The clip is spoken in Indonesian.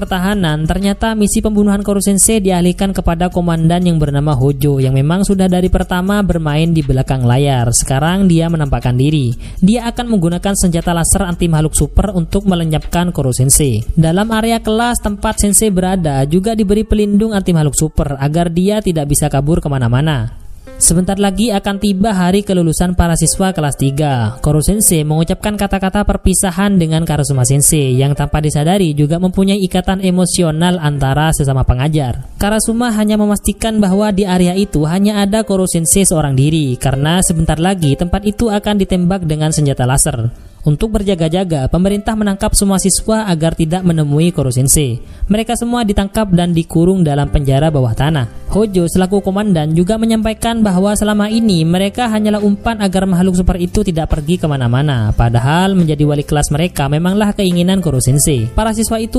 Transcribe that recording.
pertahanan, ternyata misi pembunuhan Koro Sensei dialihkan kepada komandan yang bernama Hojo yang memang sudah dari pertama bermain di belakang layar. Sekarang dia menampakkan diri. Dia akan menggunakan senjata laser anti makhluk super untuk melenyapkan Koro Sensei. Dalam area kelas tempat Sensei berada juga diberi pelindung anti makhluk super agar dia tidak bisa kabur ke mana-mana. Sebentar lagi akan tiba hari kelulusan para siswa kelas 3. Koro Sensei mengucapkan kata-kata perpisahan dengan Karasuma Sensei yang tanpa disadari juga mempunyai ikatan emosional antara sesama pengajar. Karasuma hanya memastikan bahwa di area itu hanya ada Koro Sensei seorang diri karena sebentar lagi tempat itu akan ditembak dengan senjata laser. Untuk berjaga-jaga, pemerintah menangkap semua siswa agar tidak menemui Koro Sensei. Mereka semua ditangkap dan dikurung dalam penjara bawah tanah. Hojo selaku komandan juga menyampaikan bahwa selama ini mereka hanyalah umpan agar makhluk super itu tidak pergi ke mana-mana. Padahal menjadi wali kelas mereka memanglah keinginan Koro Sensei. Para siswa itu